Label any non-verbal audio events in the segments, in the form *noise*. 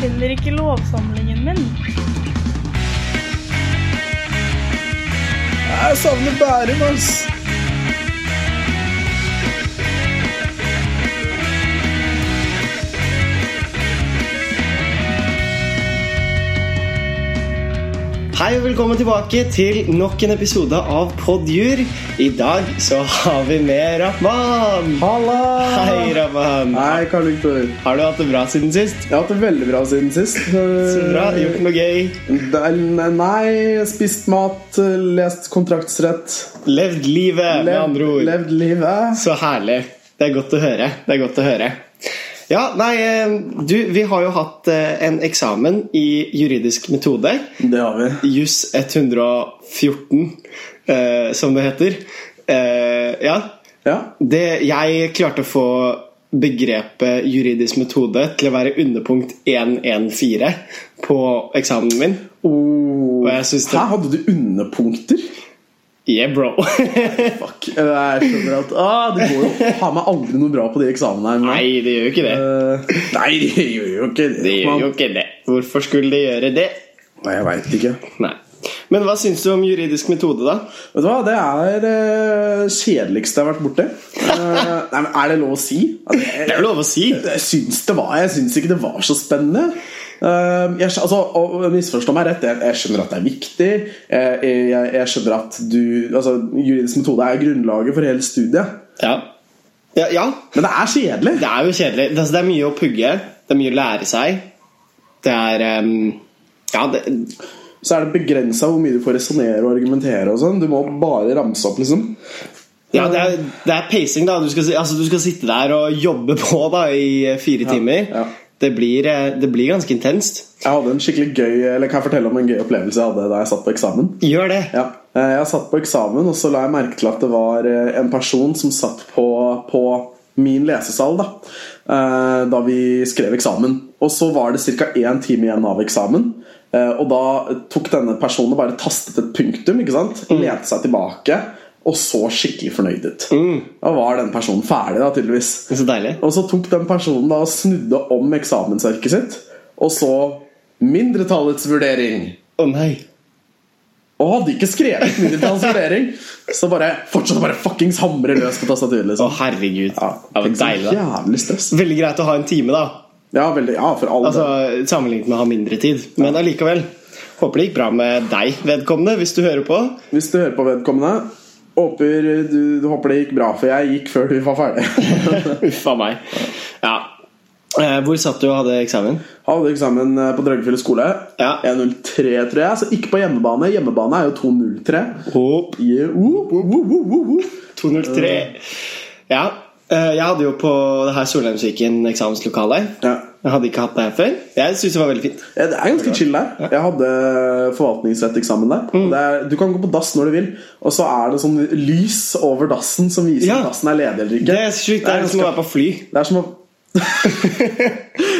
Finner ikke lovsamlingen min. Jeg savner Bærum, ass. Hei og velkommen tilbake til nok en episode av Podjur. I dag så har vi med Rahman. Halla! Hei, Rahman. Hei, Karl Viktor. Har du hatt det bra siden sist? Jeg har hatt det veldig bra siden sist. Så bra. Gjort noe gøy? Nei, spist mat, lest kontraktsrett. Levd livet, med andre ord. Levd livet. Så herlig. Det er godt å høre. Det er godt å høre. Ja, nei, eh, du, vi har jo hatt eh, en eksamen i juridisk metode. Det har vi. Juss 114, eh, som det heter. Eh, ja. Ja. Det, jeg klarte å få begrepet juridisk metode til å være underpunkt 114 på eksamen min. Oh. Det- Her hadde du underpunkter. Yeah, bro. *laughs* Fuck. Jeg skjønner at ah, Det går jo faen meg aldri noe bra på de eksamene her. Nei, det gjør jo ikke det. Uh, nei, det gjør jo ikke det. Det gjør jo ikke det. Hvorfor skulle det gjøre det? Nei, Jeg veit ikke. Nei. Men hva syns du om juridisk metode, da? Vet du hva, Det er det kjedeligste jeg har vært borti. Uh, nei, men Er det lov å si? Altså, Det er lov å si. Jeg syns det var Jeg syns ikke det var så spennende. Uh, jeg, altså, og Misforstå meg rett, jeg, jeg skjønner at det er viktig. Jeg, jeg, skjønner at du altså, Juridisk metode er grunnlaget for hele studiet. Ja. Ja, ja. Men det er kjedelig. Det er jo kjedelig. Det, altså, det er mye å pugge. Det er mye å lære seg. Det er um, Ja, det, Så er det begrensa hvor mye du får resonnere og argumentere. og sånn Du må bare ramse opp, liksom. ja, det, er, det er pacing, da. Du skal, altså, du skal sitte der og jobbe på da i fire timer. ja. Det, blir, eh, det blir ganske intenst. Jeg hadde en skikkelig gøy Eller kan jeg fortelle om en gøy opplevelse jeg hadde da jeg satt på eksamen? Gjør det. Ja, eh, Jeg satt på eksamen, og så la jeg merke til at det var eh, en person som satt på, på min lesesal da, da vi skrev eksamen. Og så var det ca. én time igjen av eksamen. Og da tok denne personen og bare tastet et punktum. ikke sant? Lente seg tilbake og så skikkelig fornøyd ut. Da var den personen ferdig, da, tydeligvis. Så. Og så tok den personen da og snudde om eksamensarket sitt, og så mindretallets vurdering. Å nei. Og hadde ikke skrevet mindretallets vurdering. Så bare fortsatte bare fuckings hamre løs på tastaturet. Å, oh, herregud. Ja, det var deilig. da. Jævlig stress. Veldig greit å ha en time, da. Ja, veldig, ja, for alle. Altså, Sammenlignet med å ha mindre tid. Men allikevel. Håper det gikk bra med deg, vedkommende, hvis du hører på. Hvis du hører på vedkommende, håper du, du håper det gikk bra, for jeg gikk før du var ferdig. *laughs* Uff a meg. Ja. Eh, hvor satt du og hadde eksamen? Hadde eksamen eh, på Dragefjell skole. Ja. 1.03, tror jeg. Så ikke på hjemmebane. Hjemmebane er jo 2.03. Hopp. Yeah, uh, uh, uh, uh, uh, uh. 203. Ja. eh, jeg hadde jo på det her Solheimsviken eksamenslokale. Ja. Jeg hadde ikke hatt det her før. Jeg syns det var veldig fint. Ja, Det er ganske chill der. Jeg hadde forvaltningsretteksamen der. Mm. Det er, du kan gå på dass når du vil, og så er det sånn lys over dassen som viser Ja. om dassen er ledig eller ikke. Det er sykt. Det er som å være på fly. Det er som å *laughs*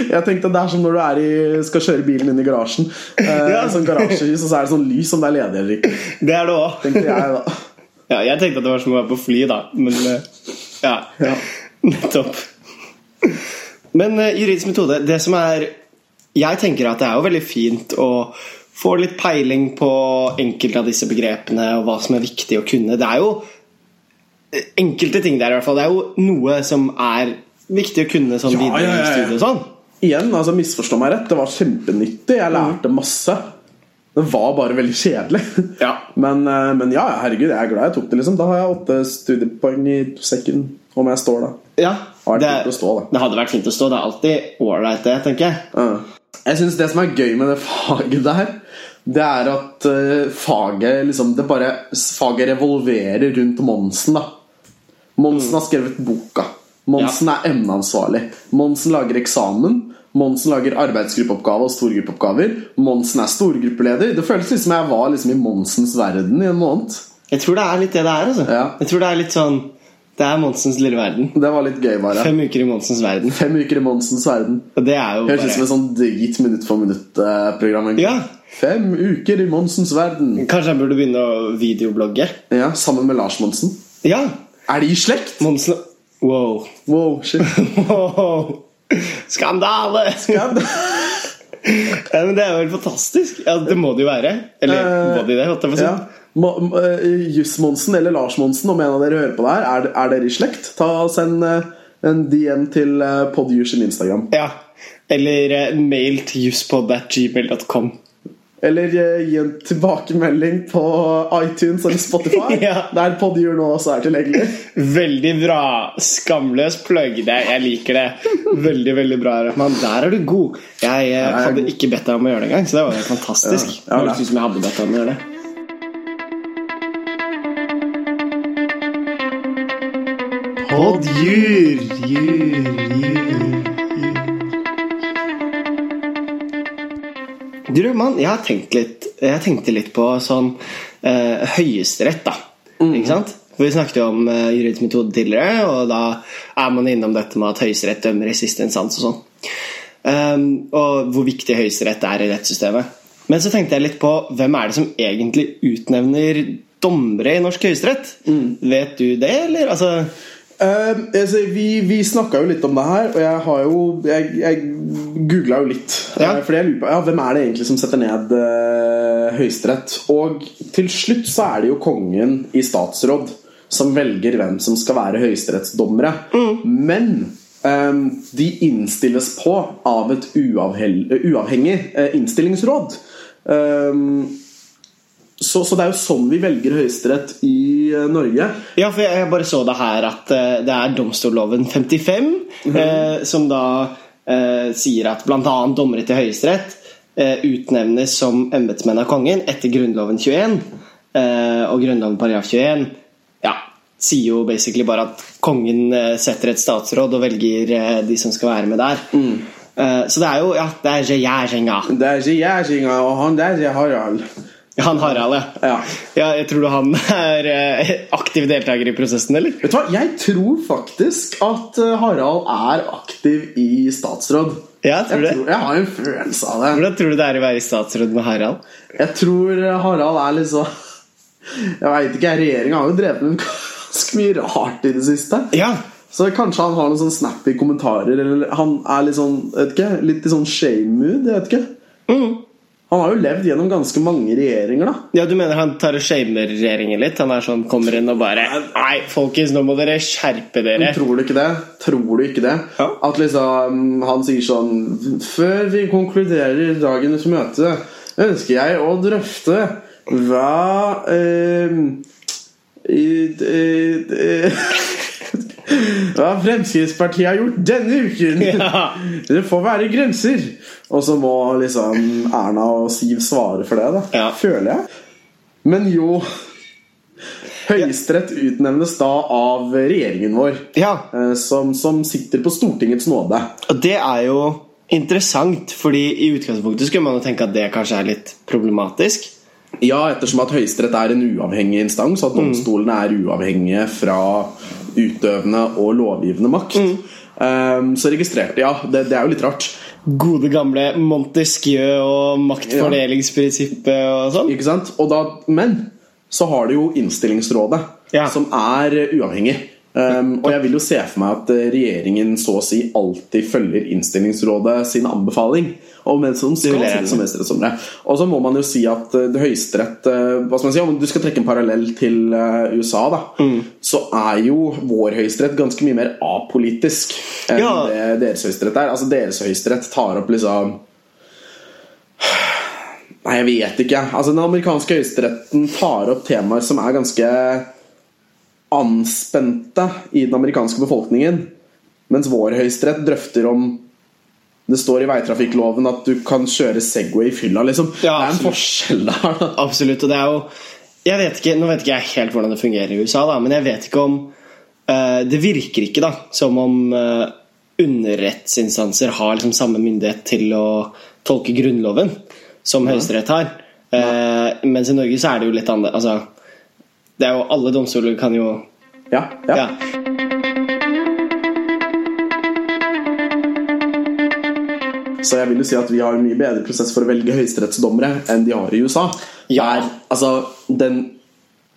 Jeg tenkte det er som når du er i, skal kjøre bilen inn i garasjen. Eh, *laughs* Ja. Sånn garasjehus, og så er det sånn lys om det er ledig eller ikke. Det er det òg. Tenkte jeg da *laughs* Ja, jeg tenkte at det var som å være på fly, da. Men eh, ja. Ja. Nettopp. Men eh, juridisk metode Det som er Jeg tenker at det er jo veldig fint å få litt peiling på enkelte av disse begrepene og hva som er viktig å kunne. Det er jo eh, enkelte ting der, i hvert fall. Det er jo noe som er viktig å kunne sånn Ja, videre ja, ja, i studiet og sånn. Igjen, altså misforstå meg rett, det var kjempenyttig. Jeg lærte masse. Det var bare veldig kjedelig. *laughs* Ja. Men, eh, men ja, herregud, jeg er glad jeg tok det. liksom Da har jeg åtte studiepoeng i sekken om jeg står da. Ja, vært det, fint å stå, da. det hadde vært fint å stå. Det er alltid ålreit, det, tenker jeg. Ja. Jeg synes Det som er gøy med det faget der, det er at uh, faget liksom det bare, Faget revolverer rundt Monsen. da Monsen har skrevet boka. Monsen er emneansvarlig. Monsen lager eksamen. Monsen lager arbeidsgruppeoppgave og storgruppeoppgaver. Monsen er storgruppeleder. Det føles liksom jeg var liksom i Monsens verden i en måned. Jeg tror det er litt det det er. altså Ja. Jeg tror Det er litt sånn Det er Monsens lille verden. *laughs* Det var litt gøy, bare. Fem uker i Monsens verden. Fem uker i Monsens verden. Og det er jo Høres ut som et sånn drit minutt for minutt-program. Ja. Fem uker i Monsens verden. Kanskje jeg burde begynne å videoblogge? Ja, Sammen med Lars Monsen. Ja! Er de i slekt? Monsen Wow. Wow, shit. *laughs* wow. Skandale! Skandale. *laughs* Ja, men Det er helt fantastisk. Ja, Det må det jo være. Eller Eh, må de det? holdt jeg på å si. Ja. Eh, Juss Monsen eller Lars Monsen, om en av dere hører på det her, er, er dere i slekt? Ta og Send eh, en DM til uh, Podjus sin Instagram. Ja. Eller eh, mail til juspod.gmail.com. Eller eh, gi en tilbakemelding på iTunes eller Spotify, *laughs* Ja. der Podjur nå også er tilgjengelig. *laughs* Veldig bra. Skamløs plugg. Jeg liker det. Veldig, veldig bra, Men Der er du god. Jeg eh, jeg hadde god. ikke bedt deg om å gjøre det engang, så det var fantastisk. Ja, ja, det som jeg hadde bedt deg om å gjøre det. Poddjur, jur, jur, Du, mann, jeg har tenkt litt Jeg tenkte litt på sånn eh, Høyesterett, da. Ikke sant? For Vi snakket jo om eh, juridisk metode tidligere, og da er man innom dette med at Høyesterett dømmer i siste instans og sånn. Um, og hvor viktig Høyesterett er i rettssystemet. Men så tenkte jeg litt på hvem er det som egentlig utnevner dommere i norsk høyesterett? Vet du det, eller? Altså, Eh, altså, vi vi snakka jo litt om det her, og jeg har jo Jeg, jeg googla jo litt. Ja. Uh, fordi jeg lurer på ja, hvem er det egentlig som setter ned uh, Høyesterett. Og til slutt så er det jo kongen i statsråd som velger hvem som skal være høyesterettsdommere. Men um, de innstilles på av et uavhengig eh, innstillingsråd. Eh, så, så det er jo sånn vi velger høyesterett i uh, Norge. Ja, for jeg jeg bare så det her at uh, det er domstolloven 55 eh, som da eh, sier at bl.a. dommere til Høyesterett utnevnes som embetsmenn av kongen etter Grunnloven 21. Eh, og Grunnloven paragraf 21 ja, sier jo basically bare at kongen setter et statsråd og velger de som skal være med der. Eh, så det er jo Ja, det er regjeringa. Det er jeg, og han der er Harald. Han Harald, ja. Ja. ja. Jeg tror du han er eh, aktiv deltaker i prosessen, eller? Vet du hva, Jeg tror faktisk at eh, Harald er aktiv i statsråd. Ja, tror jeg, tror, jeg har en følelse av det. Hvordan tror du det er å være i statsråd med Harald? Jeg tror eh, Harald er litt sånn Jeg veit ikke, regjeringa har jo drevet med ganske mye rart i det siste. Ja, Så kanskje han har noen sånn snappy kommentarer, eller han er litt sånn vet ikke, Litt i sånn shame-mood. Jeg vet ikke. Mm. Han har jo levd gjennom ganske mange regjeringer, da. ja, du mener han tar og shamer regjeringen litt? Han er sånn, kommer inn og bare Nei, folkens, nå må dere skjerpe dere. Tror du ikke det? Tror du ikke det? Ja. At liksom han sier sånn Før vi konkluderer dagens møte, ønsker jeg å drøfte hva eh, i, eh, *laughs* Hva Fremskrittspartiet har gjort denne uken. Ja. *laughs* Det får være grenser. Og så må liksom Erna og Siv svare for det, da. Ja. Føler jeg. Men jo Høyesterett utnevnes da av regjeringen vår. Ja, eh, Som, som sitter på Stortingets nåde. og det er jo interessant, fordi i utgangspunktet skulle man jo tenke at det kanskje er litt problematisk. Ja, ettersom at Høyesterett er en uavhengig instans, og at domstolene er uavhengige fra utøvende og lovgivende makt. Um, så registrerte Ja, det, det er jo litt rart. Gode gamle Montesquieu og maktfordelingsprinsippet og sånn. Ikke sant? Da, men så har du jo Innstillingsrådet, Ja. som er uavhengig. Um, og jeg vil jo se for meg at eh, regjeringen så å si alltid følger Innstillingsrådet sin anbefaling. Og som skal sitte som høyesterettsdommere. Og så må man jo si at eh, det Høyesterett eh, Hva skal man si, Om du skal trekke en parallell til USA, da så er jo vår høyesterett ganske mye mer apolitisk enn Ja. det deres høyesterett er. Altså Deres høyesterett tar opp liksom *sighs* Nei, jeg vet ikke. Altså Den amerikanske høyesteretten tar opp temaer som er ganske anspente i den amerikanske befolkningen. Mens vår høyesterett drøfter om det står i veitrafikkloven at du kan kjøre Segway i fylla. liksom Ja, Det er en forskjell der. *laughs* Absolutt. Og det er jo jeg vet ikke, Nå vet ikke jeg helt hvordan det fungerer i USA, da, men jeg vet ikke om uh, Det virker ikke da som om uh, underrettsinstanser har liksom samme myndighet til å tolke Grunnloven som Høyesterett har. Uh, mens i Norge så er det jo litt annerledes. Altså, det er jo Alle domstoler kan jo Ja, ja. Ja. Så jeg vil jo si at vi har en mye bedre prosess for å velge høyesterettsdommere enn de har i USA. Ja. Der altså, den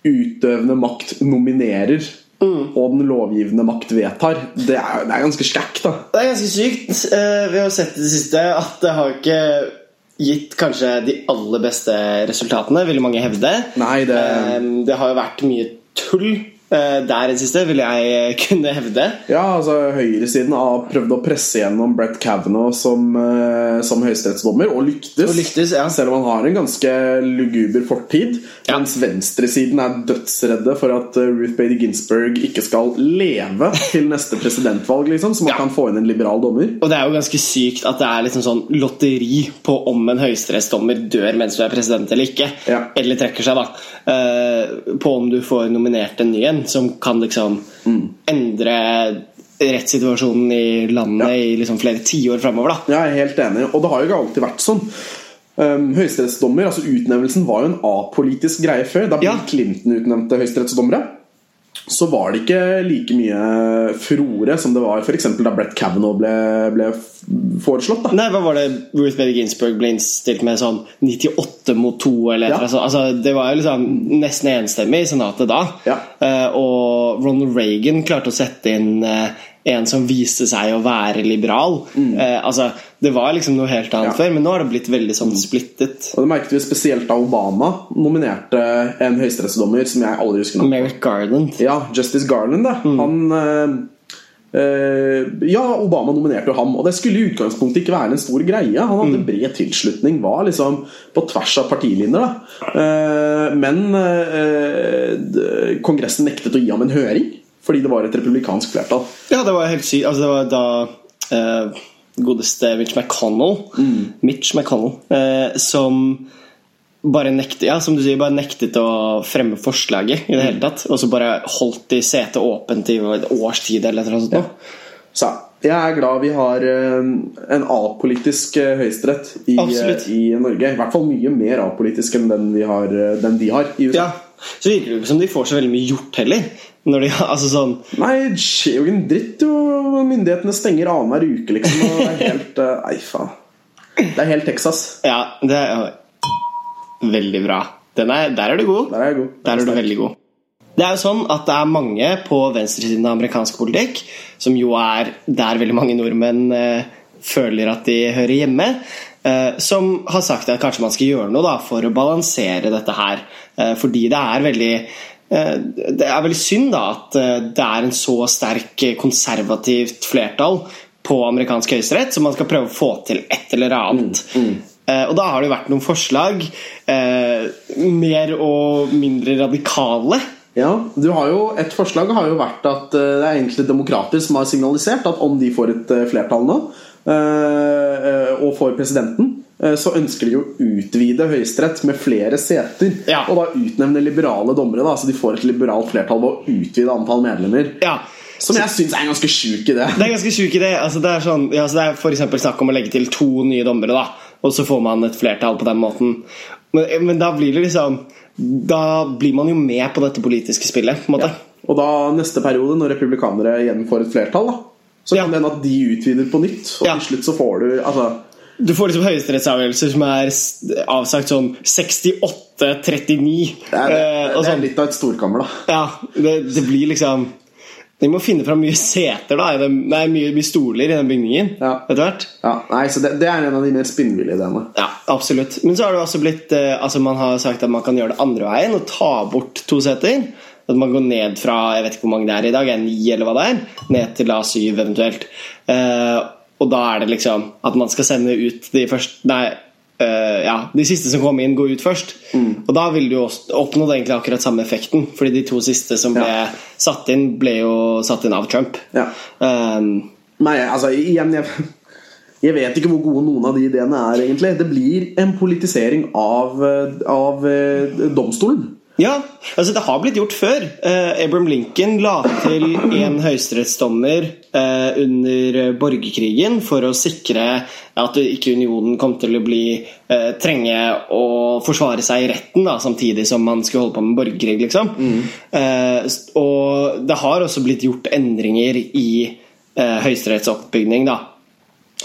utøvende makt nominerer og den lovgivende makt vedtar, det er, det er ganske sterkt, da. Det er ganske sykt. Eh, vi har sett i det siste at det har ikke gitt kanskje de aller beste resultatene, vil mange hevde. Nei, det Eh, Det har jo vært mye tull der i det siste, vil jeg *laughs* kunne hevde. Ja, altså Høyresiden har prøvd å presse gjennom Brett Kavanaugh som, eh, som høyesterettsdommer, og lyktes. Og lyktes, ja. Selv om han har en ganske luguber fortid. Ja. Mens venstresiden er dødsredde for at eh, Ruth Bader Ginsburg ikke skal leve til neste presidentvalg, liksom, så man Ja. kan få inn en liberal dommer. Og det er jo ganske sykt at det er liksom sånn lotteri på om en høyesterettsdommer dør mens du er president eller ikke. Eller trekker seg, da. eh, På om du får nominert en ny en som kan liksom endre rettssituasjonen i landet Ja. i liksom flere tiår framover. Jeg er helt enig, og det har jo ikke alltid vært sånn. Um, høyesterettsdommer, altså Utnevnelsen var jo en apolitisk greie før. Da Bill Ja. Clinton utnevnte høyesterettsdommere, så var det ikke like mye furore som det var f.eks. da Brett Kavanaugh ble, ble foreslått. da Nei, hva var det Ruth Bader Ginsburg ble innstilt med sånn 98 mot 2 eller Ja. eller? Altså, det var jo liksom nesten enstemmig i senatet da. Ja. Uh, og Ronald Reagan klarte å sette inn eh, en som viste seg å være liberal. Eh, altså, det var liksom noe helt annet Mm. Ja. før, men nå har det blitt veldig sånn splittet. Og det merket vi spesielt da Obama nominerte en høyesterettsdommer som jeg aldri husker navnet Merrick Garland. Ja, Justice Garland, da. Mm. Han eh, eh, Ja, Obama nominerte jo ham, og det skulle i utgangspunktet ikke være en stor greie. Han Mm. hadde bred tilslutning, var liksom på tvers av partilinjer. da Eh, Men eh, Kongressen nektet å gi ham en høring fordi det var et republikansk flertall. Ja, det var helt sykt. Altså, det var da uh, godeste Mitch McConnell Mm. Mitch McConnell uh, som bare nektet Ja, som du sier, bare nektet å fremme forslaget i det Mm. hele tatt. Og så bare holdt de setet åpent i et års tid eller noe sånt. Ja. Så jeg er glad vi har eh, en apolitisk høyesterett i, i Norge. I hvert fall mye mer apolitisk enn den, vi har, den de har i USA. Ja, Så virker det ikke som de får så veldig mye gjort heller. Når de, altså sånn Nei, det skjer jo ikke en dritt. Jo. Myndighetene stenger annenhver uke, liksom. Og det er helt eh, Nei, faen. Det er helt Texas. Ja, det er veldig bra. Den er, der er du god. Der er god. Der er du veldig god. Det er jo sånn at det er mange på venstresiden av amerikansk politikk, som jo er der veldig mange nordmenn eh, føler at de hører hjemme, som har sagt at kanskje man skal gjøre noe da, for å balansere dette her. Eh, fordi det er veldig eh, det er veldig synd da at eh, det er en så sterk eh, konservativt flertall på amerikansk høyesterett, så man skal prøve å få til et eller annet. Eh, og da har det jo vært noen forslag, eh, mer og mindre radikale. Ja, du har jo, Et forslag har jo vært at eh, det er egentlig demokrater som har signalisert at om de får et eh, flertall nå, eh, eh, og får presidenten, eh, så ønsker de å utvide Høyesterett med flere seter. Ja. Og da utnevne liberale dommere, da, så de får et liberalt flertall ved å utvide antall medlemmer. Ja, Som jeg syns er en ganske sjuk idé. Det er ganske sjuk idé. Altså, det er, sånn, ja, så det er for snakk om å legge til to nye dommere, da, og så får man et flertall på den måten. Men, men da blir det liksom Da blir man jo med på dette politiske spillet. på en måte. Og da neste periode, når republikanere igjen får et flertall, da, så Ja. kan det hende at de utvider på nytt. Og Ja. til slutt så får du altså, Du får liksom høyesterettsavgjørelser som er avsagt sånn 68-39. det, er, det, og det er sånn. litt av et storkammer, da. Ja, det, det blir liksom De må finne fram mye seter, da. Det er mye, mye stoler i den bygningen Ja. etter hvert. Ja, nei, så det, det er en av de mer spinnville ideene. Ja, absolutt. Men så har det også blitt eh, Altså Man har sagt at man kan gjøre det andre veien og ta bort to seter. At man går ned fra jeg vet ikke hvor mange det er i dag, er ni eller hva det er, ned til da syv eventuelt. Uh, og da er det liksom at man skal sende ut de første Nei, uh, ja, de siste som kom inn, går ut først. Og da vil du også oppnådd egentlig akkurat samme effekten, fordi de to siste som ble Ja. satt inn, ble jo satt inn av Trump. Ja. Um, Nei, altså, igjen jeg, jeg vet ikke hvor gode noen av de ideene er, egentlig. Det blir en politisering av, av domstolen. Ja, altså det har blitt gjort før. Eh, Abraham Lincoln la til en høyesterettsdommer eh, under borgerkrigen for å sikre at ikke unionen kom til å bli eh, trenge å forsvare seg i retten, da, samtidig som man skulle holde på med borgerkrig. liksom. Eh, og det har også blitt gjort endringer i eh, høyesterettsoppbygning da,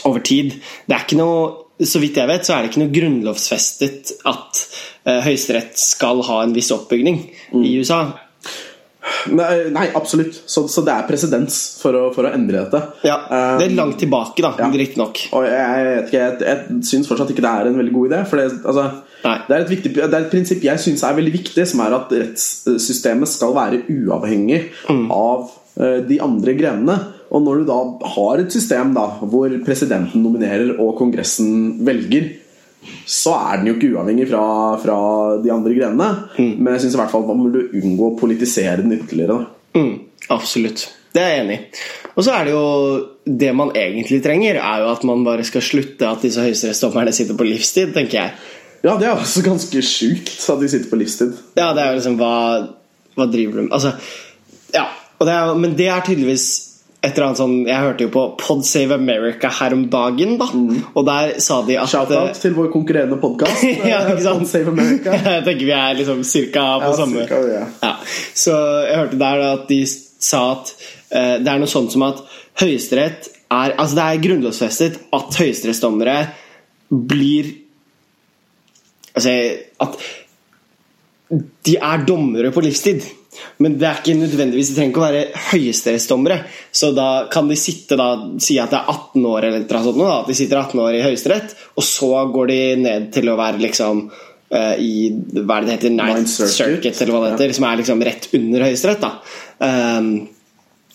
over tid. Det er ikke noe så vidt jeg vet, så er det ikke noe grunnlovsfestet at Høyesterett skal ha en viss oppbygning i USA. Nei, nei absolutt. Så, så det er presedens for, for å endre dette. Ja, Det er Um, langt tilbake, da, ja. riktignok. Og jeg, jeg, jeg, jeg syns fortsatt ikke det er en veldig god idé. For det, altså, det, er et viktig, det er et prinsipp jeg syns er veldig viktig, som er at rettssystemet skal være uavhengig Mm. av eh, de andre grenene. Og når du da har et system da, hvor presidenten nominerer og Kongressen velger, så er den jo ikke uavhengig fra, fra de andre grenene. Mm. Men jeg syns i hvert fall man burde unngå å politisere den ytterligere. Mm, absolutt. Det er jeg enig i. Og så er det jo Det man egentlig trenger, er jo at man bare skal slutte at disse høyesterettsdommerne sitter på livstid, tenker jeg. Ja, det er også ganske sjukt at de sitter på livstid. Ja, det er jo liksom Hva, hva driver du med? Altså, ja. Og det er, men det er tydeligvis et eller annet sånn Jeg hørte jo på Pod Save America her om dagen, da. Og der sa de at Shout-out til vår konkurrerende podkast. *laughs* ja, Pod? Save America. *laughs* jeg tenker vi er liksom cirka på Ja, samme cirka, ja. Ja. Så jeg hørte der da at de sa at uh, det er noe sånt som at Høyesterett er Altså det er grunnlovsfestet at høyesterettsdommere blir Altså at de er dommere på livstid. Men det er ikke nødvendigvis De trenger ikke å være høyesterettsdommere. Så da kan de sitte da si at det er 18 år, eller noe sånt, da, at de sitter 18 år i Høyesterett, og så går de ned til å være liksom uh, i hva er det det heter? Ninth Circuit. Circuit, eller hva det heter. Som er liksom rett under Høyesterett. da. Um,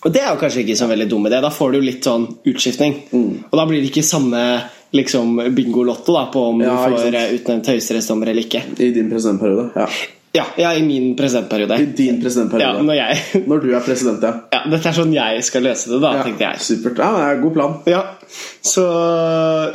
og det er jo kanskje ikke så veldig dum idé. Da får du litt sånn utskiftning. Mm. Og da blir det ikke samme liksom bingolotto på om Ja, du får eh, utnevnt høyesterettsdommer eller ikke. I din presidentperiode. Ja. Ja, ja, i min presidentperiode. I din Ja, presidentperiode. når jeg *laughs* Når du er president, ja. Ja, Dette er sånn jeg skal løse det, da, ja. tenkte jeg. Supert. Ja, det er en god plan. Ja, Så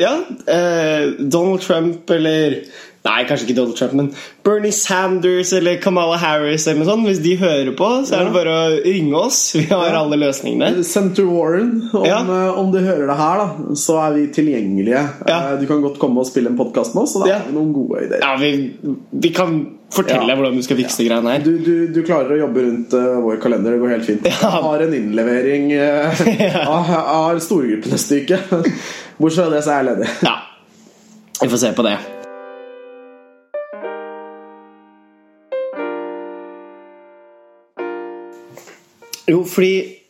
ja eh, Donald Trump eller Nei, kanskje ikke Donald Trump, men Bernie Sanders eller Kamala Harris eller noe sånt. Hvis de hører på, så er det bare å ringe oss. Vi har Ja. alle løsningene. Center Warren, om, Ja. eh, om du hører det her, da, så er vi tilgjengelige. Ja. Eh, Du kan godt komme og spille en podkast med oss, og da Ja. har vi noen gode ideer. Ja, vi, vi kan fortelle Ja. hvordan du skal fikse ja. greiene her. Du, du, du klarer å jobbe rundt uh, vår kalender. Det går helt fint. Ja. Har en innlevering *laughs* *laughs* uh, av, av storgruppe neste uke. *laughs* Bortsett fra det, så er jeg ledig. Ja, vi får se på det. Jo, fordi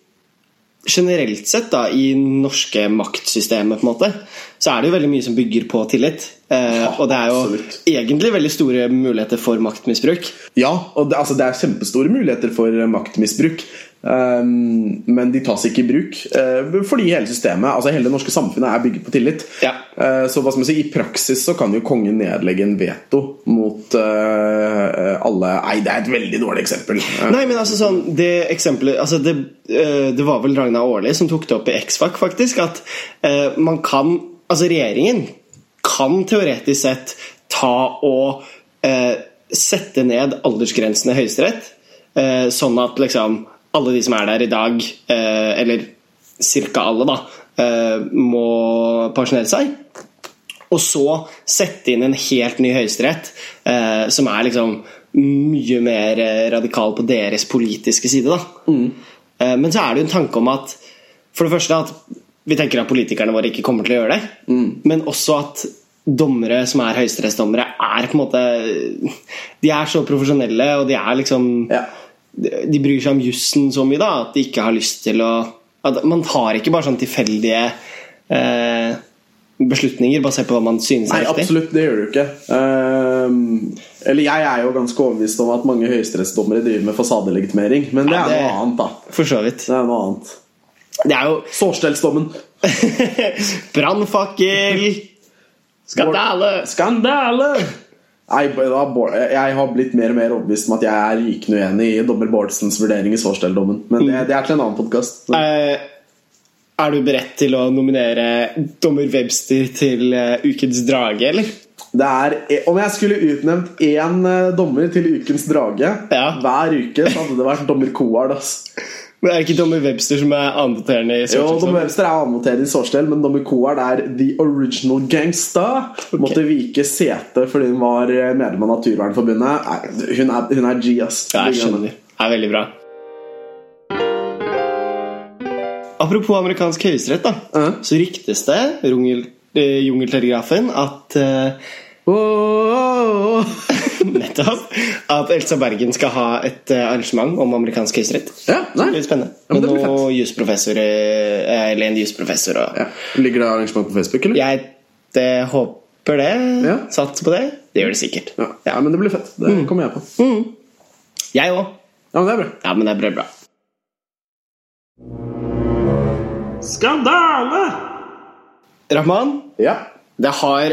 generelt sett da, i norske maktsystemet på en måte, så er det jo veldig mye som bygger på tillit. Eh, og det er jo absolutt. egentlig veldig store muligheter for maktmisbruk. Ja, og det, altså, det er kjempestore muligheter for maktmisbruk. Um, men de tas ikke i bruk eh, fordi hele systemet, altså hele det norske samfunnet er bygget på tillit. Ja. Eh, så hva skal man si, i praksis så kan jo kongen nedlegge en veto mot eh, alle Nei, det er et veldig dårlig eksempel. Nei, men altså sånn Det eksempelet altså det, det var vel Ragna Aarli som tok det opp i X-Fac, faktisk. At man kan Altså, regjeringen kan teoretisk sett ta og eh, sette ned aldersgrensene i Høyesterett, eh, sånn at liksom alle de som er der i dag, eh, eller ca. alle, da, eh, må pensjonere seg. Og så sette inn en helt ny høyesterett, eh, som er liksom mye mer radikal på deres politiske side. Da. Eh, men så er det jo en tanke om at For det første at vi tenker at politikerne våre ikke kommer til å gjøre det. Men også at dommere som er høyesterettsdommere, er på en måte De er så profesjonelle, og de er liksom Ja. De bryr seg om jussen så mye da, at de ikke har lyst til å at Man tar ikke bare sånn tilfeldige eh, beslutninger basert på hva man synes Nei, er riktig. absolutt, det gjør du ikke. Uh, eller jeg er jo ganske overbevist om at mange høyesterettsdommere driver med fasadelegitimering, men det Ja, er det- noe annet, da. For så vidt. Det er noe annet. Det er jo Sårstellsdommen. *laughs* Brannfakkel! *laughs* Skandale! Skandale! Nei, jeg har blitt mer og mer overbevist om at jeg er rykende uenig i dommer Bårdsens vurdering i Sårstelldommen. Men det, det er til en annen podkast. Eh, er du beredt til å nominere dommer Webster til eh, Ukens drage, eller? Det er, om jeg skulle utnevnt én eh, dommer til Ukens drage Ja. hver uke, så hadde det vært dommer Coard. ass. Men er det ikke dommer Webster som er annenvoterende i Jo, Sortelsdom? Dommer Webster er annenvoterende i Sårstell, men dommer Coard er the original gangsta. Måtte vike sete fordi hun var eh, medlem av Naturvernforbundet. Hun er, hun er G, ass. Ja, jeg skjønner. Det er veldig bra. Apropos amerikansk høyesterett, da. Ja. Så ryktes det, Rungel, eh, Jungeltelegrafen, at eh, Åh. *laughs* Nettopp. At Elsa Bergen skal ha et eh, arrangement om amerikansk høyesterett. Ja, nei. Litt spennende. Ja, men Med noen jusprofessorer eh, Eller en jusprofessor og Ja. Ligger det arrangement på Facebook, eller? Jeg det, håper det. Ja. Satser på det. Det gjør det sikkert. Ja. ja, men det blir fett. Det kommer jeg på. Jeg òg. Ja, men det er bra. Ja, men det blir bra. Skandale! Rahman, Ja. det har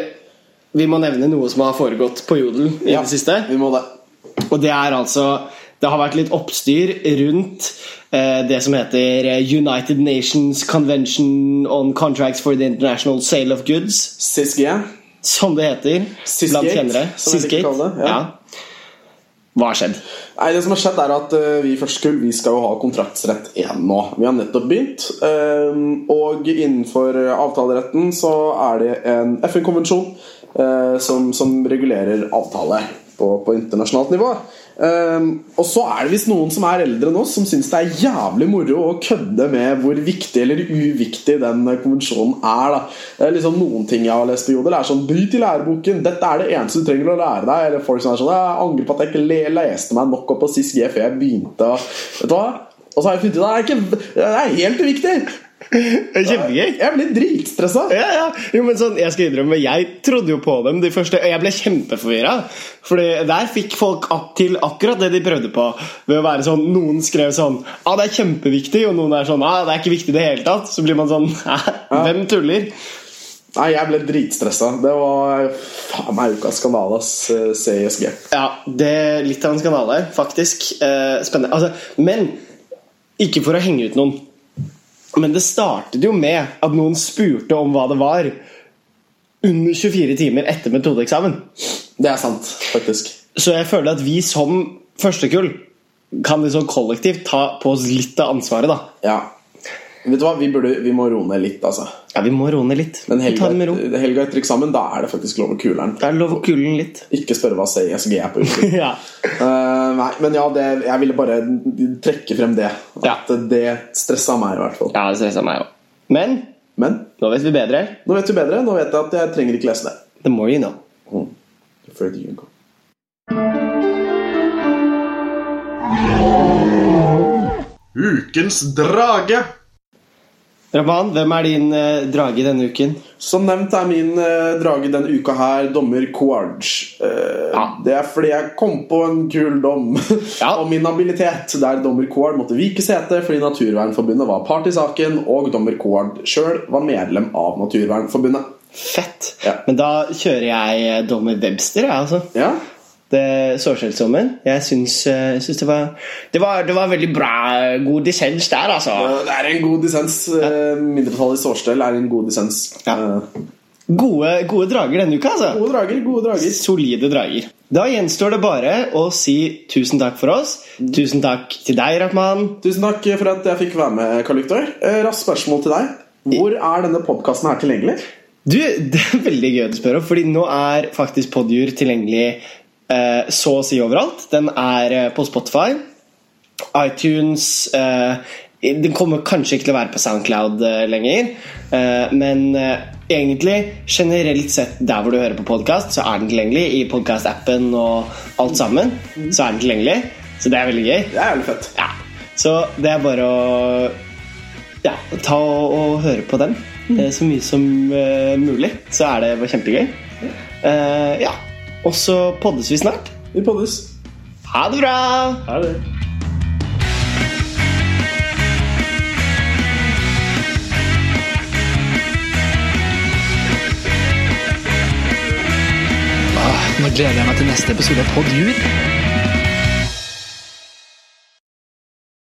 Vi må nevne noe som har foregått på Jodel i ja. det siste. Vi må det. Og det er altså Det har vært litt oppstyr rundt eh, det som heter eh, United Nations Convention on Contracts for the International Sale of Goods. SISG. Som det heter Sisgate, blant kjennere. Sisgate. ja. Ja. Hva har skjedd? Nei, det som har skjedd er at uh, Vi først skulle, vi skal jo ha kontraktsrett igjen nå. Vi har nettopp begynt. Um, og innenfor avtaleretten så er det en FN-konvensjon som, som regulerer avtale på, på internasjonalt nivå. Um, og så er det visst noen som er eldre enn oss, som syns det er jævlig moro å kødde med hvor viktig eller uviktig den konvensjonen er. da Det er liksom Noen ting jeg har lest på Jodel, er sånn Bryt i læreboken. Dette er det eneste du trenger å lære deg. Eller folk som er sånn Jeg angrer på at jeg ikke le leste meg nok opp på sist G før jeg begynte. Vet du hva? Og så har jeg funnet ut at det er helt uviktig. Kjempegøy. Jeg blir dritstressa. Ja, ja. Jo, men sånn, jeg skal innrømme, jeg trodde jo på dem de første og Jeg ble kjempeforvirra. Fordi der fikk folk til akkurat det de prøvde på. Ved å være sånn, Noen skrev sånn ah, 'Det er kjempeviktig', og noen er sånn ah, 'Det er ikke viktig i det hele tatt'. Så blir man sånn? Hvem tuller? Nei, jeg ble dritstressa. Det var faen meg ukas skandale, ass. CSG. Ja, det er litt av en skandale, faktisk. Eh, spennende. Altså, men ikke for å henge ut noen. Men det startet jo med at noen spurte om hva det var under 24 timer etter metodeeksamen. Det er sant, faktisk. Så jeg føler at vi som førstekull kan liksom kollektivt ta på oss litt av ansvaret, da. Ja. Vet du hva, vi, burde, vi må roe ned litt, altså. Ja, vi må roe ned litt. Men helga, med ro. helga etter eksamen, da er det faktisk lov å kule den. Det er lov å kulle den litt. Ikke spørre hva CSG er på uken. *laughs* ja. uh, nei, men ja, det, jeg ville bare trekke frem det. At Ja. det stressa meg, i hvert fall. ja, det stressa meg òg. Men Men nå vet vi bedre. nå vet vi bedre. Nå vet jeg at jeg trenger ikke lese det. The more you know. Mm. The further you go. Ukens drage. Raman, hvem er din eh, drage denne uken? Som nevnt er min eh, drage denne uka her dommer Quarge. Eh, Ja. Det er fordi jeg kom på en kul dom *laughs* Ja. om min habilitet, der dommer Quarge måtte vike sete fordi Naturvernforbundet var part i saken, og dommer Quarge sjøl var medlem av Naturvernforbundet. Fett. Ja. Men da kjører jeg eh, dommer Webster, jeg, altså. Ja, Det Sårskjellsdommen. Jeg syns, eh, syns det, var, det var Det var veldig bra. God dissens der, altså. Det er en god dissens. Ja. Mindretallet i Sårstell er en god dissens. Ja. Eh, Gode, gode drager denne uka, altså. Gode drager, gode drager. Solide drager. Da gjenstår det bare å si tusen takk for oss. Tusen takk til deg, Rahman. Tusen takk for at jeg fikk være med, Karl Viktor. Eh, Raskt spørsmål til deg. Hvor er denne podkasten her tilgjengelig? Du, *laughs* Det er veldig gøy å spørre om, Fordi nå er faktisk Podjur tilgjengelig eh, så å si overalt. Den er eh, på Spotify, iTunes eh, Den kommer kanskje ikke til å være på Soundcloud eh, lenger. Eh, men eh, egentlig, generelt sett der hvor du hører på podkast, så er den tilgjengelig. I podkast-appen og alt sammen. Så er den tilgjengelig. Så det er veldig gøy. Det er veldig fett. Ja. Så det er bare å ja, ta og, og høre på den mm. så mye som uh, mulig. Så er det kjempegøy. Uh, ja. Og så poddes vi snart. Vi poddes. Ha det bra! Ha det. Nå gleder jeg meg til neste episode av Pod Jur.